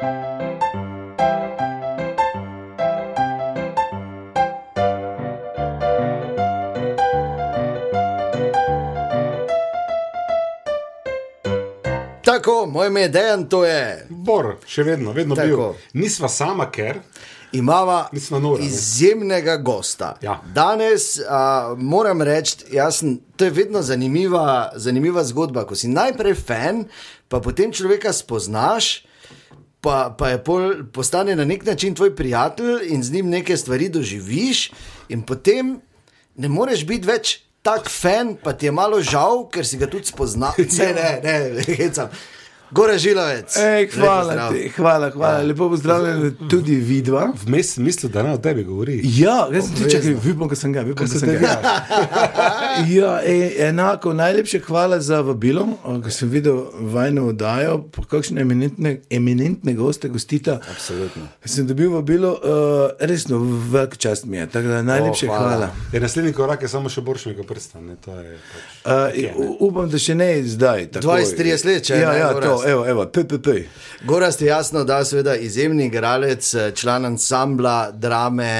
Tako, moj ime je Dejan, to je. Bor, še vedno, vedno Tako. bil. Nisva sama, ker Imava Nisva nora, ne? izjemnega gosta. Ja. Danes a, moram reči, jaz sem- to je vedno zanimiva, zanimiva zgodba. Ko si najprej fan, pa potem človeka spoznaš, pa, pa je pol, postane na nek način tvoj prijatelj in z njim neke stvari doživiš, in potem ne moreš biti več. Tak fan, pa ti je malo žal, ker si ga tudi spoznal. Ne, ne, ne, hecam. Gore žilovec. Ej, hvala, ti, hvala, hvala. Lepo pozdravljen tudi vidva. vmes sem mislil, da ne o tebi govori. Ja, jaz sem ti čakal, vipom, ko sem ga, vipom, ko sem ga. Ja, e, enako, najlepše hvala za vabilo, ko sem videl vajno oddajo, pa kakšne eminentne, eminentne goste gostita. Absolutno. Sem dobil vabilo, uh, resno, velik čast mi je, tako da najlepše O, hvala. hvala. Je naslednji korak je samo še boršnega prsta. Ne, to je pač, Uh, upam, da še ne zdaj. takoj. 20-30 let, če Ja, ne, ja, to, evo, evo, PPP. Gorast je jasno, da je seveda izjemni igralec, eh, član ansambla drame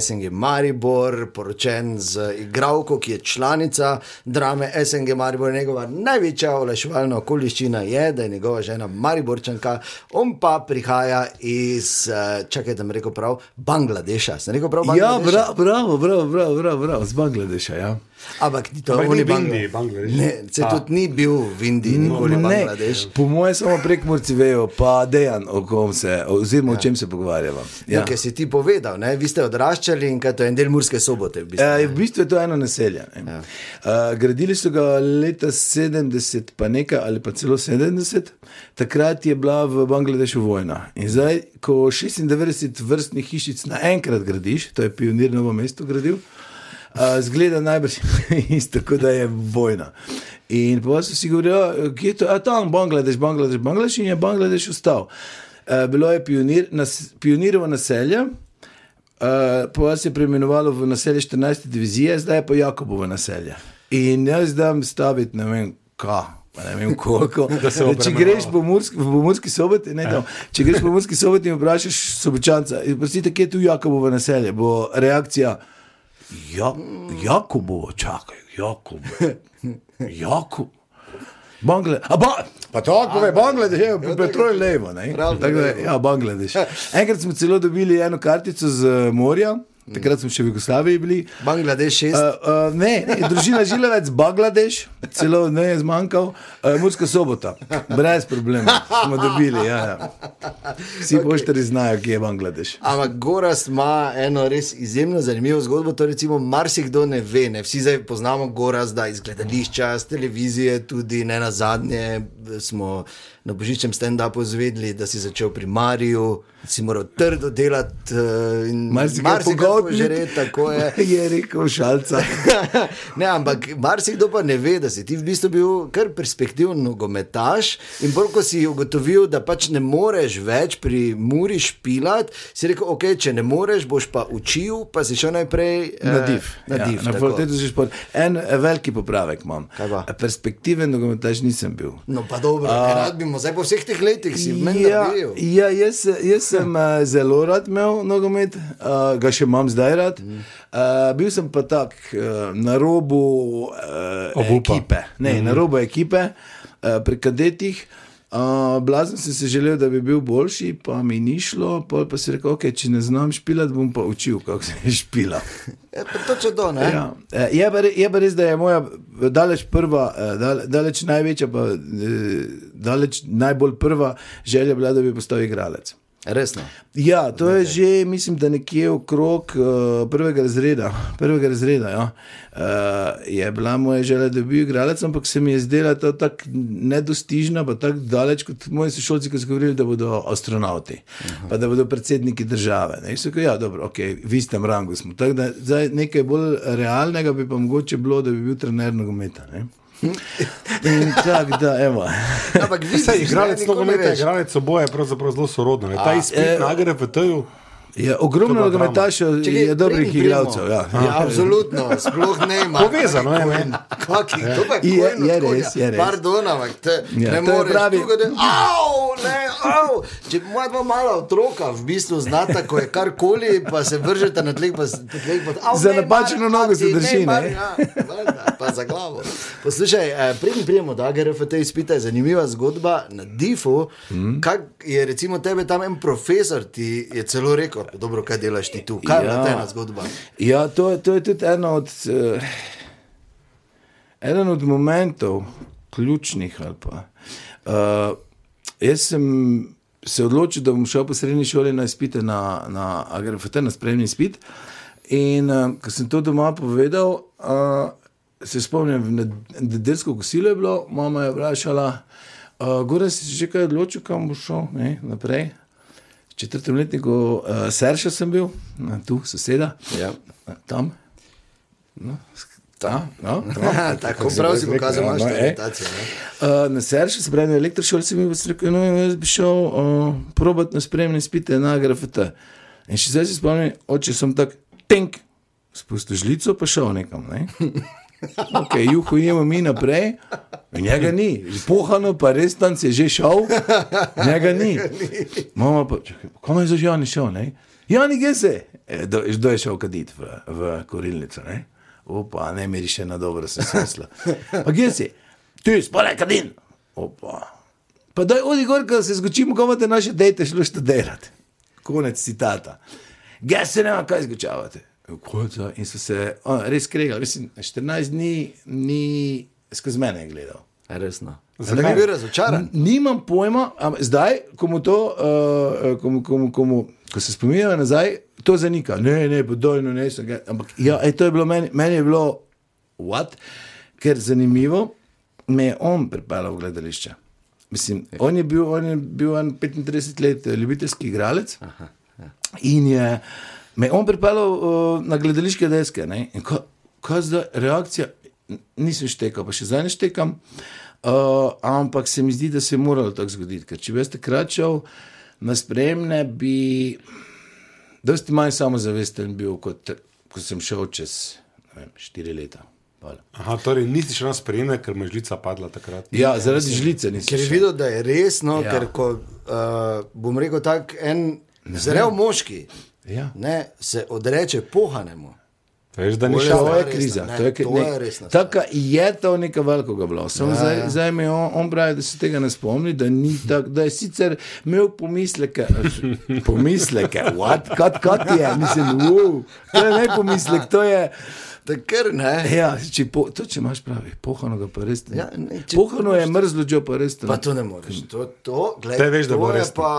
SNG Maribor, poročen z igralko, ki je članica drame SNG Maribor. Njegova največja olajševalna okoliščina je, da je njegova žena Mariborčanka, on pa prihaja iz, eh, čakaj, da mi rekel prav, Bangladeša. Sem rekel prav, Ja, Bangladeša? bra, bravo, bravo, bravo, bravo, bravo, z Bangladeša. Ja. Ampak ni to Ampak ni Bangla- Indiji, Bangladeš. Ne, se A. tudi ni bil v Indiji, nikoli Ne, Bangladeš. po mojem, samo prek Murci vejo, pa dejan, o kom se, oziroma ja. o čem se pogovarjamo. Ja. Ja. Ker si ti povedal, ne? vi ste odraščali in kaj to je en del Murske sobote. V bistvu, E, ne. v bistvu je to eno naselje. Ne. Ja. Uh, gradili so ga leta 70, pa nekaj ali pa celo 70, takrat je bila v Bangladešu vojna. In zdaj, ko 96 vrstnih hišic naenkrat gradiš, to je pionir novo mesto gradil, uh, zgleda najbrž isto, kot da je vojna. In pa so si govorili, kje je to, a tam Bangladeš, Bangladeš, Bangladeš in je Bangladeš ostal. Uh, bilo je pionir, nas, pionirovo naselje. Uh, pa vas je preimenovalo v naselje 14. divizije, zdaj je pa Jakobovo naselje. In jaz dam staviti, ne vem, kaj. Ne vem, koliko. Se bo če greš po Murski, v Murski soboti, ne, tam, če greš po Murski soboti in vprašaš sobočanca, in prosite, kje je tu Jakobovo naselje, bo reakcija, ja, Jakobovo, čakaj, Jakobo. Jakob. Bangle, a ba, pa tako pove, Bangladeš, je petrol levo. ne. Tako da. Ja, Bangladeš. Enkrat smo celo dobili eno kartico z eh, morja, takrat smo še v Jugoslaviji bili. Bangladeš šest. Uh, uh, ne, ne, družina Žilavec, Bangladeš, celo ne je zmanjkal, uh, Murska sobota, brez problema, smo dobili. Ja, ja. Vsi okay. poštari znajo, kje je Bangladeš. Ampak Gorast ima eno res izjemno zanimivo zgodbo. To recimo marsikdo ne ve. Ne? Vsi zdaj poznamo Gorazda iz gledališča, z televizije, tudi ne na zadnje smo na božičnem stand-upu zvedeli, da si začel pri Mariju, si moral trdo delati uh, in Marsikaj marsikaj požreti, tako je. je rekel šalca. ne, ampak marsikdo pa ne ve, da si ti v bistvu bil kar perspektiven nogometaš. In bolj ko si ugotovil, da pač ne moreš več pri Muri špilat, si rekel, ok, če ne moreš, boš pa učil, pa si šel najprej eh, Na div. Na, div, ja, na tako. fakultetu za šport. En eh, veliki popravek imam. Perspektiven nogometaš nisem bil. No, pa dobro, uh, rad bi mu zdaj po vseh teh letih si meni Ja, nabil. ja jaz, jaz sem uh, zelo rad imel nogomet, uh, ga še imam zdaj rad. Uh, bil sem pa tak uh, na robu uh, Obupa. ekipe, ne, mm -hmm. na robu ekipe, uh, pri kadetih. Uh, blazen sem se želel, da bi bil boljši, pa mi ni šlo. Pa si rekel, okay, če ne znam špilati, bom pa učil, kako se špila. Je pa to, ne? Ja. Je, pa, re- je pa res, da je moja daleč prva, dale- daleč največja, pa eh, daleč najbolj prva želja bila, da bi postal igralec. Resno. Ja, to je že, mislim, da nekje okrog uh, prvega razreda. Prvega razreda ja. uh, je bila moja želja, da bi bil igralec, ampak se mi je zdela to tako nedostižna, pa tako daleč kot moji sošolci, ki so govorili, da bodo astronauti, pa da bodo predsedniki države. Ne. So ja, dobro, ok, v istem rangu smo. Tako da zdaj nekaj bolj realnega bi pa mogoče bilo, da bi bil trener nogometa. Ne. In tako da, evo. Ampak vi igralec nikoli ne nogometa, veš. igralec oboje je pravzaprav zelo sorodno. ne. Ta izpit eh, na GRFT-ju. Je ogromno To je drama. nogometašev, Čakaj, je dobrih igralcev. Ja. ja, absolutno, sploh ne ima. Povezano je, ne. Kaki, to pa je Je- je res, je res. Pardon, ampak te Ja, ne je moreš pravi- tukaj. Au, ne, au. Če ima dva mala otroka, v bistvu znata, ko je karkoli, pa se vržete na tleh, pa, s- po tleh pa, au, Za napačno Mar, nogo se drži, Mar, ne? ja, valjda, pa za glavo. Poslušaj, eh, preden pridemo do AGRFT izpita, je zanimiva zgodba na DIF-u. Mm. Kak je recimo tebe tam en profesor, ti je celo rekel, dobro, kaj delaš ti tu, kaj je Ja. ta ena zgodba. Ja, to, to je tudi eno od, uh, eden od momentov, ključnih. Pa. Uh, jaz sem se odločil, da bom šel po srednji šoli na izpite na, na AGRFT, na spremni izpit. In uh, ko sem to doma povedal, uh, se spomnim, da nedeljsko kosilo je bilo, mama je vprašala, uh, gore si že kaj odločil, kam bo šel ne, naprej. Četrtem letniku uh, Serša sem bil, na, tu soseda, Ja. Na, tam. No, tam, no, no. Tako prav si pokazal, Ja, imaš no, orientacijo. Uh, na Seršu, se pravi elektrošoli, sem jim rekel, no, jaz bi šel uh, probat na spremne spite na grafite. In še zdaj se spomnim, oče sem tak, tenk, spustil žlico, pa šel nekam. Ne? Ok, juho jemo mi naprej, njega ni, pohano, pa res tam si je že šel, njega ni. Mama pa, kam je za Jani šel, ne? Jani gese, e, do, kdo je šel kaditi v, v korilnico, ne? Opa, ne meri še na dobro, se mislil. Pa gese, ti spolaj kadin. Opa. Pa daj odi gor, da se zgočimo, ko imate naše dete šlo študirati. Konec citata. Gese nema kaj zgočavati. Za- In so se o, res kregali, mislim, 14 dni ni skozi mene gledal. A Resno. Zakaj? Bi bil razočaran. Nimam pojma, ampak zdaj, ko, mu to, uh, ko, mu- ko, mu- ko, mu- ko se spominjajo nazaj, to zanika. Ne, ne, podojno ne. Ampak ja, ej, to je bilo meni, meni je bilo, what? ker zanimivo, me je on pripeljal v gledališče. Mislim, on je bil, on je bil en 35 let eh, ljubiteljski igralec Aha, ja. in je me je on pripeljal uh, na gledališke deske. ne. In Ko, ko zdaj reakcija, nisem štekal, pa še zdaj ne štekam, uh, ampak se mi zdi, da se je moralo tako zgoditi. Ker če bi jaz takrat šel na spremne, bi dosti manj samozavesten bil, kot ko sem šel čez ne vem, štiri leta. Hvala. Aha, torej nisi šel na sprejeme, ker mi je žlica padla takrat. Ja, zaradi žlice nisem. Ker je videl, da je resno, ja. ker ko, uh, bom rekel tako, en zrel moški Ja. ne, se odreče pohanemu. Veš, da ni To je šel. To je kriza. ne, to je, to ne, je resna. Taka je to nekaj velikega bilo. Samo Ja, zdaj, ja. zdaj mi je on, on pravi, da se tega ne spomni, da, ni tak, da je sicer imel pomisleke. Pomisleke, what? Kot, kot je, mislim, wow, to je ne pomislek, to je. Takr, ne. Ja, če po, to če imaš pravi, pohano ga pa res. Ja, ne, če pohano je mrzlo, že pa res. Pa to ne moreš. To, to, gled, Te veš, da to bo je resno. Pa,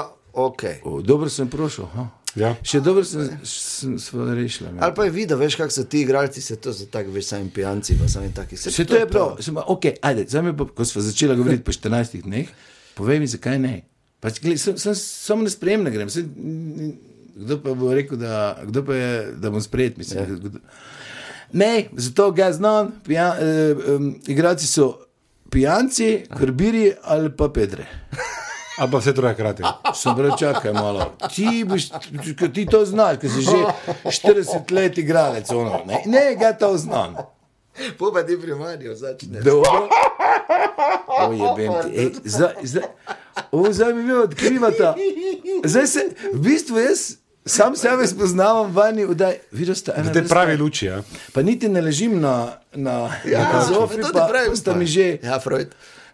okay. O, dobro sem prošel. Ha? Ja. Še dobro sem, sem, sem rešil. Ali pa je videl, veš, kako so ti igralci, se to tako, veš, sami pijanci, pa sami taki. Se Vse to je prav. Sem, pa, okay, ajde, zdaj mi pa, ko smo začeli govoriti po 14 dneh, povej mi, zakaj ne. Pač, gled, sem, sem, samo ne sprejem, ne grem. Sem, kdo pa bo rekel, da, kdo pa je, da bom sprejet? Mislim, ja. kdo, ne, zato ga znam, pijan, eh, um, igrači so pijanci, krbiri ali pa pedre. Ali pa vse troje hkrati. Sem prav čakaj malo. Ti, boš, ko ti to znaš, ker si že 40 let igralec. Ono, ne, ne, ga to znam. Po pa ti primarjo začne. Dobro. Ojebem ti. Ej, zdaj, zdaj, o, zdaj mi je odkrivata. Zdaj se, v bistvu jaz sam sebe spoznavam vani, da videl ste ena. V tej vrsta- pravi luči. Ja. Pa niti ne ležim na, na, Ja, na zofi, to ti pa pravim, sta mi že. Ja, Freud.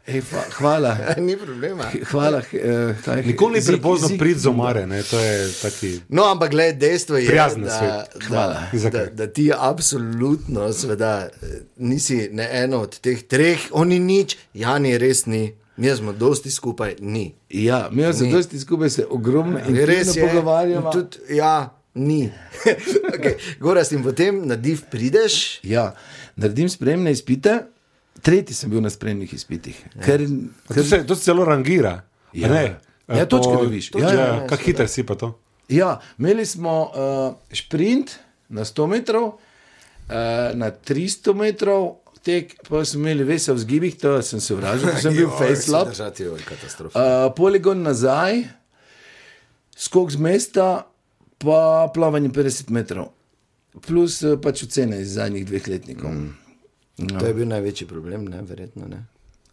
Ej, fa, hvala. Ni problema. Hvala. Eh, taj, Nikoli ni prepozno priti z omare, ne? to je taki. No, ampak gled, dejstvo je, da, da, da, da ti absolutno, seveda, nisi ne eno od teh treh, oni nič, Jani res ni, mi smo dosti skupaj, ni. Ja, mi smo dosti skupaj se ogromno in Res je, pogovarjamo. Tudi, ja, ni. okay. Gorast in potem na div prideš. Ja, naredim spremne izpite. Tretji sem bil na spremnih izpitih. Ker, A To se, to se celo rangira. Ja. ne? Ja, točke dobiš. Ja, Ja, ja, ja, ja, Kako hiter si pa to? ja, imeli smo uh, sprint na 100 metrov, uh, na 300 metrov. Tek, pa smo imeli vse v zgibih, to sem se vražal, sem bil facelap. Držati je katastrofa. Uh, poligon nazaj, skok z mesta, pa plavanje 50 metrov. Plus uh, pač ocene iz zadnjih dveh letnikov. Mm. To je bil največji problem, ne, verjetno ne.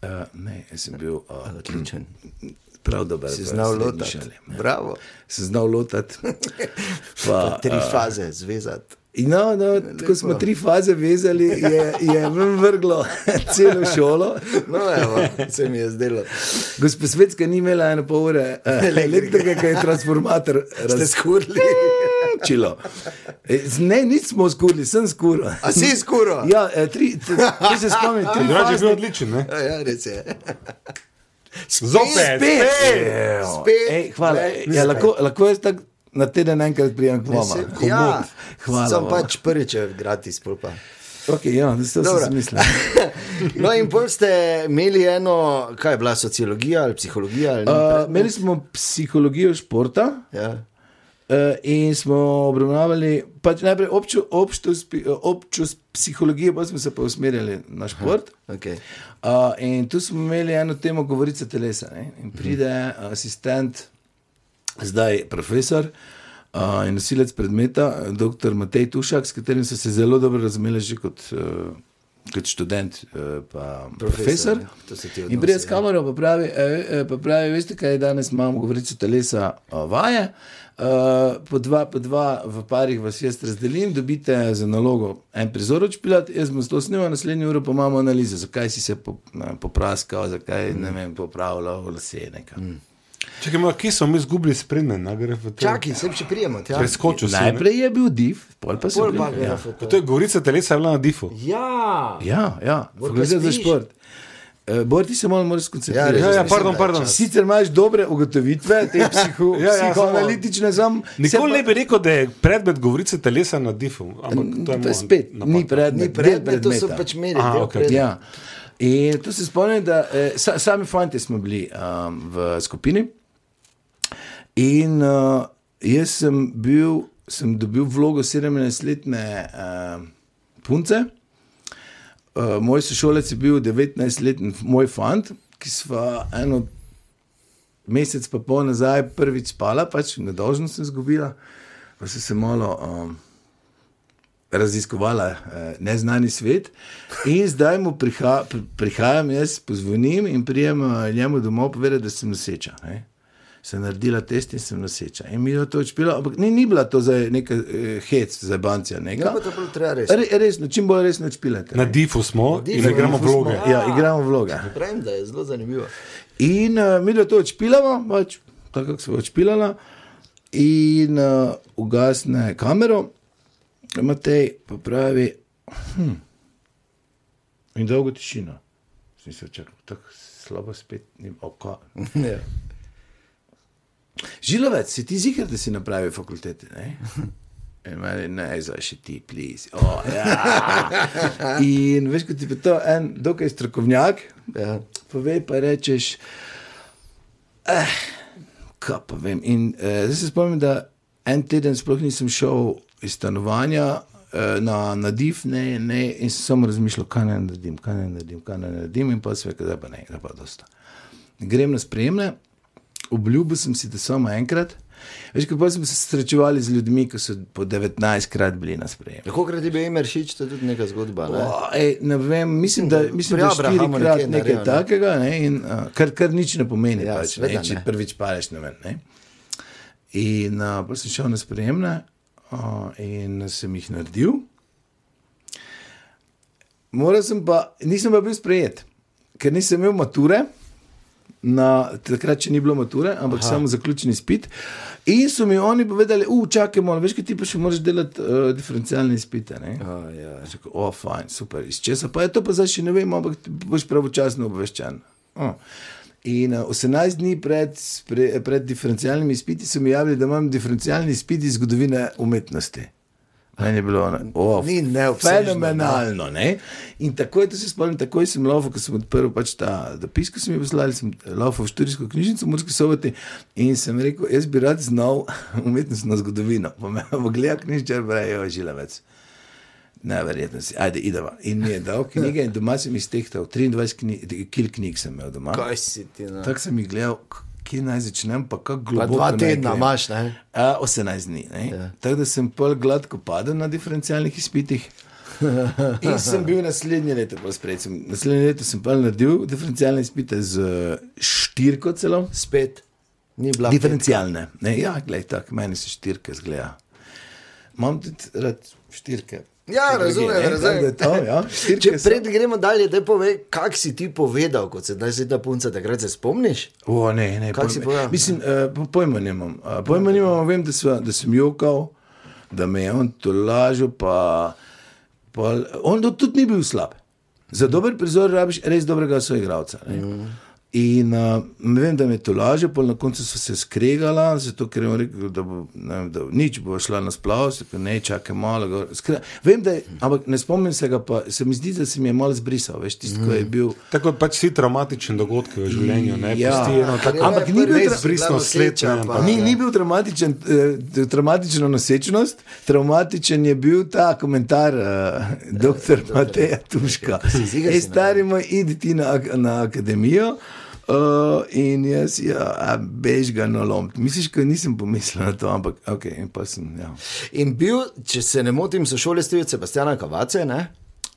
Uh, ne, jaz sem bil uh, Odličen. prav dober. Si v znal šoli. Bravo. Sem znal lotati. Pa, Tri a, faze zvezati. No, no, ko smo tri faze vezali, je, je vrglo celo šolo. No, evo, se mi je zdelo. Gospa Svetska ni imela eno pol ure eh, elektrike, ki je transformator Ste razčilo. E, z- Ne, nismo skurili, sem skuril. A si skuro? Ja, eh, tri, t- to se spomnim, tri Drugače je bil faze. odličen, ne? Ja, ja, res je. Zopet, Spet! spet. Spet. Ej, hvala. Ja, lahko, lahko jaz tako na teden enkrat prijem k vama. Ja, Hvala. Vam. pač prvič gratis, pol pa. Okay, ja, to sem Dobro. si mislil. No, in pol ste imeli eno, kaj je bila sociologija ali psihologija? Ali Uh, imeli smo psihologijo športa. ja. Uh, in smo obravnavali pač najprej občo, občo, spi- občo psihologijo, pa smo se pa usmerjali na šport. okay. Uh, in tu smo imeli eno temo, govorica telesa. Ne? In pride asistent, zdaj profesor uh, in nosilec predmeta, dr. Matej Tušak, s katerim so se zelo dobro razumeli že kot. Uh, Kot študent, eh, pa profesor. Profesor, ti In pride s ja. kamero, pa pravi, e, e, pa pravi veste, kaj danes imamo, govorice telesa a, vaje. Uh, po, dva, po dva v parih vas jaz razdelim, dobite za nalogo en prizor odšpilati, jaz bom to snimal, naslednjo uro pa imamo analizo, zakaj si se po, ne, popraskal, zakaj ne vem, popravljal vse nekaj. Mm. Čakaj, malo, kje smo mi izgubili gre to. Čakaj, se še prijemo. Ja. Preskočil sem. ne? Najprej je bil div, pol pa se Pol pa ja. gre Pa To je govorica telesa, je bila na difu. Ja, ja, ja, fakulteta za šport. Uh, Bor ti se malo moraš Ja, skoncentrirati. Ja, ja, mislim, pardon, pardon. Sicer imaš dobre ugotovitve, te psiho, Ja, ja, psihoanalitične, sam. Nikoli ne bi rekel, da je predmet govorice telesa na difu. Ampak to je To je spet, napad. ni predmet, Ni predmet, to so pač meri. Aha, del okej. predmeta. Ja. In tu se spomnim, da eh, sa, sami fanti smo bili um, v skupini. In uh, jaz sem bil, sem dobil vlogo 17-letne uh, punce. Uh, moj sošolec je bil 19-letni moj fant, ki sva eno mesec pa pol nazaj prvič spala, pač nedolžno sem izgubila, pa sem se malo. Um, raziskovala eh, neznani svet. In zdaj mu priha, pri, prihajam, jaz pozvonim in prijem eh, njemu domov povedati, da sem noseča. Sem naredila test in sem noseča. In mi je to odšpilo, ampak ni, ni bila to za neka eh, hec, za bancija. Ja, Neka. pa to prav treba res. Re, resno, čim bolj resno odšpilate. Na difu smo difu, in igramo difu smo. vloge. Ja, igramo vloge. Pravim, da je zelo zanimivo. In uh, mi da to odšpilamo, pač, tako kako smo odšpilala, in uh, ugasne kamero, Matej pa pravi, hm, in dolgo tišina. Sem se čakal, tako slabo spet, ni oko. Žilovec, si ti zikar, da si napravil fakultete? Ne? In meni, ne, zdaj še ti, plis. Oh, ja. In veš, kot ti pa to en dokaj strokovnjak, Ja. pove pa rečeš, eh, kaj pa vem. In eh, zdaj se spomnim, da en teden sploh nisem šel iz stanovanja eh, na, na div, ne, ne, in sem samo razmišljal, kaj naj naredim, kaj naj naredim, kaj naj naredim, in pa se ve, da pa ne, da pa dosta. Grem na spremne, obljubil sem si, da samo enkrat. Veš, kako smo se srečevali z ljudmi, ki so po 19 krat bili na sprejemu. Kako krat je bil Emer Šič, to je tudi neka zgodba. Ne? O, ej, ne vem, mislim, da, mislim, da Abrahamu štirikrat nekaj naredil, ne. takega, ne, in, uh, kar, kar nič ne pomeni, Ja, pač, seveda ne, če ne. prvič paleš. Ne vem, ne. In uh, pa sem šel na sprejemne uh, in sem jih naredil. Moral sem pa, nisem pa bil sprejet, ker nisem imel mature. Na, takrat, če ni bilo mature, ampak Aha. samo zaključni spit. In so mi oni povedali, čakaj, malo, veš, kaj ti pa še moraš delati uh, diferencialne izpite. Ne? O, ja. Rekel, o, fajn, super, iz česa pa je to, pa zdaj še ne vem, ampak boš pravočasno obveščen. O. In uh, 18 dni pred, spre, pred diferencialnimi izpiti so mi javili, da imam diferencialni izpit iz zgodovine umetnosti. Meni je bilo oh, Ni neobsežno, fenomenalno. Ne? In takoj, to se spomnim, takoj sem laufal, ko sem odprl pač ta dopis, ko sem jih poslal, sem laufal v študijsko knjižnico v Murski soboti in sem rekel, jaz bi rad znal umetnostno zgodovino. Pa me pogleda knjižničar, pravi, jo, žilavec. Neverjetno si, ajde, idemo. In mi je dal knjige in doma sem jih stehtal, 23 knjig, kil knjig sem imel doma. Kaj si ti? No? Tako sem jih gledal, kje naj začnem, pa kako Pa globoko. dva naj tedna imaš, ne? A, 18 dni. Ja. Tako da sem pol gladko padel na diferencialnih izpitih. In sem bil naslednje leto, pa sprejet sem. Naslednje leto sem pa naredil diferencialne izpite z štirko celo. Spet ni bila. Diferencialne. Ne, ja, gledaj, tako, meni se štirke zgleda. Imam tudi rad štirke. Ja, razumem, Ne, razumem. To, ja, Če pred gremo dalje, da povej, kak si ti povedal, kot se zdaj ta punca, takrat se spomniš? O, ne, ne, Kako si povedal? Mislim, uh, pojma nimam. Uh, pojma nimam, vem, da, sva, da sem jokal, da me je on tolažil, pa, pa on tudi ni bil slab. Za dober prizor rabiš res dobrega soigralca. Mm. In uh, vem, da me je tolažil, pa na koncu so se skregala, zato ker je rekel, da bo ne vem, da nič bo šla na splav, se rekel, ne, čakaj malo. gor." Skre, vem, da je, ampak ne spomnim se ga, pa se mi zdi, da se mi je malo zbrisal, veš, tisto, ko je bil. Tako pač vsi traumatični dogodki v življenju, ne Ja. pusti eno tako. Ampak ni bil res tra- brisno bila sled, noseča, ne, pa- ampak Ni, ni bil traumatičen, eh, traumatična nosečnost, traumatičen je bil ta komentar, uh, dr. Mateja Tuška. si Ej, stari moj, idi ti na, na akademijo. Uh, in jaz, ja, bež ga na lom. Misliš, da nisem pomislil na to, ampak ok, in pa sem. Ja. In bil, če se ne motim, so šole stil Sebastiana Kavace, ne?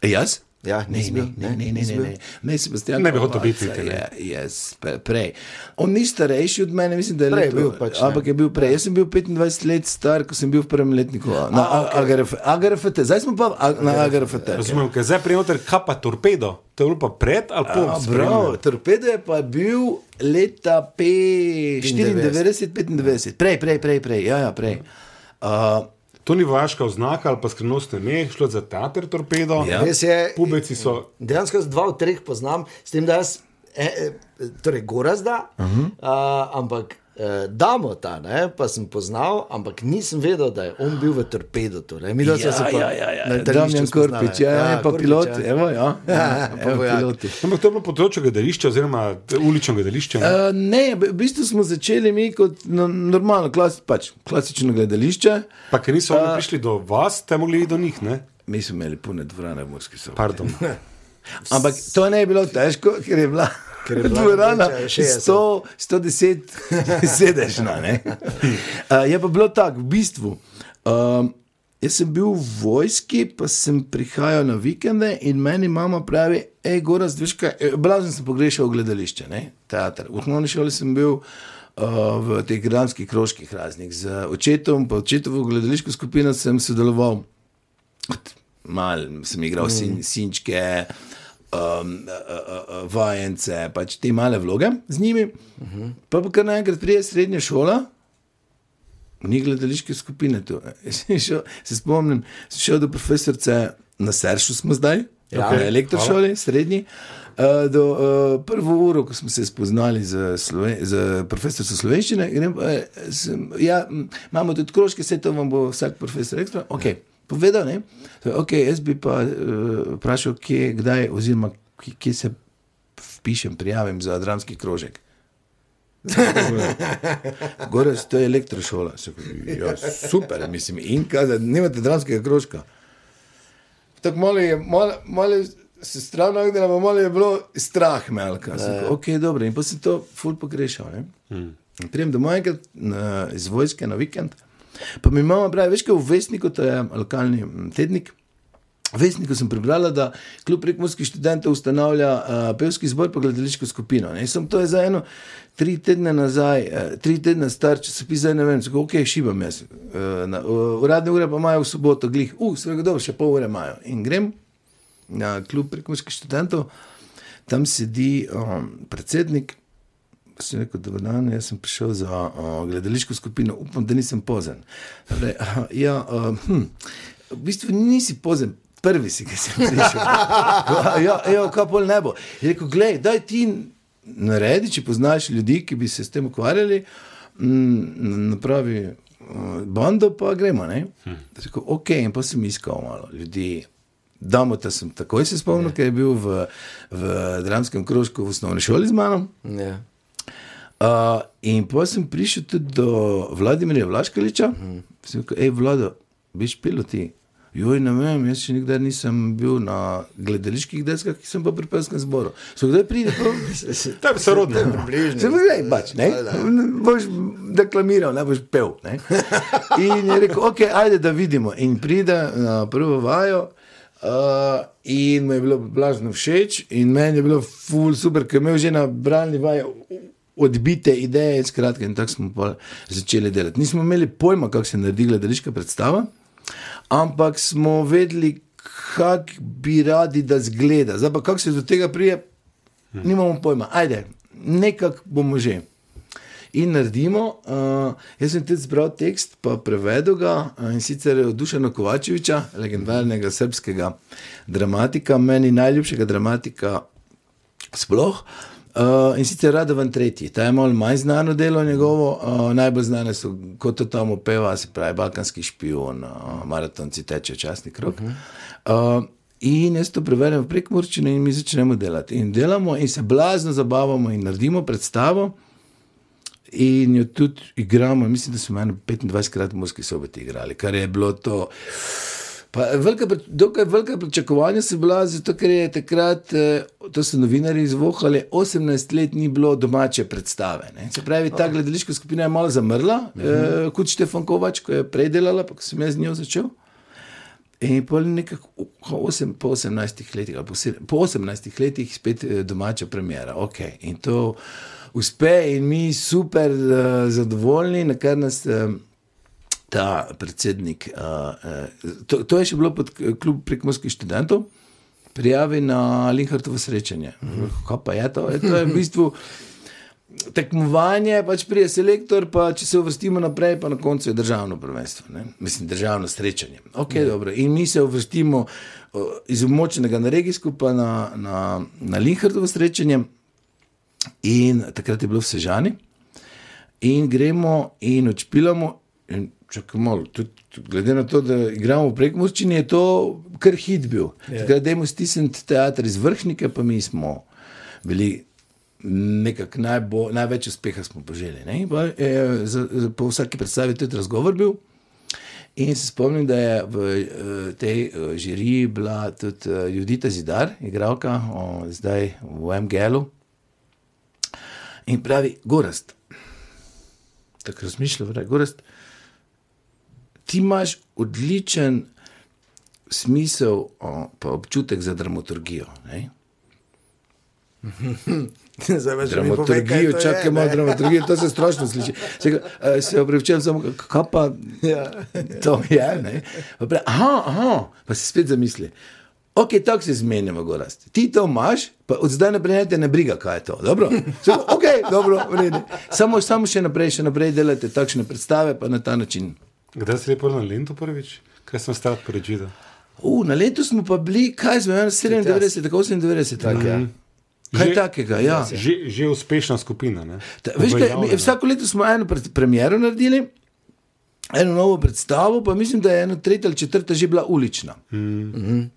Jaz? Ja, ne, nisi ne, bil, ne, ne, ne, ne, nisi ne, bil. ne, ne, Sebastian. Ne bi hotel Kovac, biti, ne. Je, yes, pe- prej. On ni starejši od mene, mislim, da je Prej je leto, bil pač, ne. ampak je bil prej. Jaz sem bil 25 let star, ko sem bil v prvem letniku na A, okej. AGRFT. Zdaj smo pa a- na AGRFT. Razumem, ker zdaj prijoter kapa torpedo. To je bilo pa pred ali po? A, Prav, torpedo je pa bil leta 94-95, prej, prej, prej, prej, ja, ja, prej. Uh, To ni vaška oznaka ali pa skrivnostno ime, šlo je za teater torpedo. Ja. Res je, Pubeci so. dejansko z dva od treh poznam, s tem, da jaz, e, e, torej Gorazda, uh -huh. uh, ampak e, Damo ta, ne, pa sem poznal, ampak nisem vedel, da je on bil v torpedu. Torej. Mi dva sva se pa ja, ja, ja. na letališču Damjan spoznala. Korpič, ja, ja, pa pilot, ja. evo, ja, Ja, pa evo, piloti. Ampak to je bilo področje gledališča, oziroma ulično gledališče. ne? Uh, ne, v bistvu smo začeli mi kot no, normalno, klasi, pač, klasično gledališče. Pa ker niso oni prišli do vas, ste mogli iti do njih, ne? Mi smo imeli pune dvorane v. Pardon. Ampak to ne je bilo težko, ker je bila, Ker je dvorana 60. 100, 110 sedežna. ne. Uh, je pa bilo tako, v bistvu. Um, jaz sem bil v vojski, pa sem prihajal na vikende in meni mama pravi, hej, gora, zdaj kaj, eh, blazen sem pogrešal gledališče, ne, teater. V osnovni šoli sem bil. Uh, v teh granskih krožkih raznih. Z očetom, pa očetovo gledališko skupino sem sodeloval mal sem igral mm. sin, sinčke, uh, uh, uh, vajence, pač te male vloge z njimi. Uh -huh. Pa kar naenkrat prije srednja šola. Ni gledališke skupine tu. Šel, se spomnim, sem šel do profesorice na Seršu, smo zdaj, Ja, ja, v elektrošoli, srednji. Uh, do uh, prvo uro, ko smo se spoznali z, Sloven z profesorico slovenščine, grem, uh, sem, ja, imamo tudi krožke, vse to vam bo vsak profesor rekel. Okay. Povedal, ne? Okay, jaz bi pa uh, vprašal, kje, kdaj, oziroma kje, kje se vpišem, prijavim za dramski krožek. Gore, to je elektrošola. Ja, super, mislim. In da nimate dramskega krožka. Tako malo je, malo, malo je se stran nagnila, pa malo je bilo strah me, kaj. Sem rekel, Ok, dobro, in pa sem to ful pogrešal. In Prijem domov enkrat na- iz vojske na vikend, pa mi mama pravi, veš kaj v Vesniku, to je lokalni tednik. V Vesniku sem prebrala, da kljub prekmorskih študentov ustanavlja uh, pevski zbor pa gledališko skupino. Ne? Sem to je za eno tri tedne nazaj, uh, tri tedne star časopis, zdaj ne vem, kako okay, šibam jaz. Uh, na, uh, uradne ure pa imajo v soboto, glih, uh, svega dobro, še pol ure imajo. In grem na kljub prekmorskih študentov, tam sedi um, predsednik. Sem rekel, da dan, jaz sem prišel za uh, gledališko skupino, upam, da nisem pozen. Re, uh, ja, uh, hm, v bistvu nisi pozen, prvi si, ki si prišel. ja, ja, kaj pol ne bo. Je rekel, gledaj, daj ti naredi, če poznaš ljudi, ki bi se s tem ukvarjali, mm, napravi uh, bando, pa gremo. Ne? Rekel, ok, in pa sem iskal malo ljudi. Damo, da sem takoj se spomnil, ker je bil v, v dramskem krožku v osnovni šoli z mano. Ja. Uh, in pa sem prišel tudi do Vladimirja Vlaškaliča. Mm. Sem rekel, hej, vlado, biš piloti. Joj, ne vem, jaz še nikdar nisem bil na gledaliških deskah, ki sem pa pri pevskem zboru. So kdaj pride? Pa... To je sorodno. Približno. Se pravi, pač, ne? Boš deklamiral, ne boš pel. Ne? In je rekel, ok, ajde, da vidimo. In pride na prvo vajo, Uh, in mu je bilo blazno všeč, in meni je bilo ful super, ker je imel že na bralni vaji odbite ideje, in skratka, in tako smo pa začeli delati. Nismo imeli pojma, kako se naredi gledališka predstava, ampak smo vedeli, kako bi radi, da zgleda. Zdaj pa kako se do tega prije, nimamo pojma. Ajde, nekako bomo že. In naredimo. Uh, jaz sem tudi zbral tekst, pa prevedel ga uh, in sicer od Dušana Kovačeviča, legendarnega srpskega dramatika, meni najljubšega dramatika sploh. Uh, in sicer Radovan III. Ta je malo manj znano delo njegovo, uh, najbolj znane so kot to tam opeva, se pravi Balkanski špion, uh, maratonci teče časni krok. Uh, in jaz to prevedem v prekmorčino in mi začnemo delati. In delamo in se blazno zabavamo in naredimo predstavo. In jo tudi igramo, mislim, da smo eno 25 krat v Moskvi soboti igrali, kar je bilo to. Pa velika, dokaj velika pričakovanja so bila, zato ker je takrat, eh, to so novinari izvohali, 18 let ni bilo domače predstave. Ne. Se pravi, ta gledališka skupina je malo zamrla, uh -huh. eh, kot Štefan Kovač, ko je prej delala, pa ko sem jaz z njo začel. In pol nekako ko osem, po 18 letih, ali po, sedem, po 18 letih spet eh, domača premjera. Okay. In to uspe, in mi super uh, zadovoljni, na kar nas. Uh, Ta predsednik, uh, uh, to, to je še bilo pod k- klub prekmorskih študentov, prijavi na Linhartovo srečanje. Kaj pa je to? Je, to je v bistvu tekmovanje, pač prije selektor, pa če se uvrstimo naprej, pa na koncu je državno prvenstvo. Ne? Mislim, državno srečanje. Okay, dobro. In mi se uvrstimo iz območnega na regijsko, pa na, na, na Linhartovo srečanje. In takrat je bilo v Sežani, in gremo in odšpilamo. In čakaj malo, tudi, glede na to, da igramo v prekmorčini, je to kar hit bil. Yeah. Takrat dajmo stisniti teater iz vrhnike, pa mi smo bili. Nekako najbo, največ uspeha smo poželi. pa je za, za, po vsaki predstavi tudi razgovor bil. In se spomnim, da je v eh, tej eh, žiriji bila tudi eh, Judita Zidar, igralka, o, zdaj v MGL-u. In pravi, Gorast, tako razmišljam, pravi, Gorast, ti imaš odličen smisel, o, pa občutek za dramaturgijo. Ne? Dramaturgijo, to je, dramaturgijo, to se strašno sliši. Se, uh, se opravičujem, samo kaj pa Ja. to je. ne? Pravi, Aha, aha, pa se spet zamisli. Ok, tako se zmenjamo, gorast. Ti to imaš, pa od zdaj naprej te ne briga, kaj je to. Dobro? Samo, ok, dobro, v redu. Samo, samo še naprej, še naprej delate takšne predstave, pa na ta način. Kdaj si lepo na Lendu prvič? Kaj sem star porežil? U, na letu smo pa bili, kaj smo, 97, 98, tako je. Kaj Že- takega, ja. Že, že uspešna skupina. Ta, veš, kaj, mi, vsako leto smo eno pred- premiero naredili, eno novo predstavo, pa mislim, da je ena tretja ali četrta že bila ulična. Mm.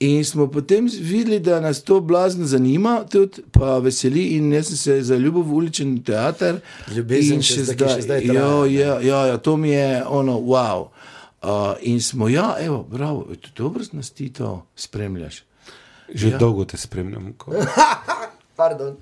In smo potem videli, da nas to blazno zanima, tudi pa veseli. In jaz sem se zaljubil v uličen teater. Ljubezen še zdaj- še zdaj traja, jo, ne. ja, ja, ja, to mi je ono, wow. Uh, in smo, ja, evo, bravo, to dobro nas ti to spremljaš. Že ja. dolgo te spremljam. Ko... Pardon.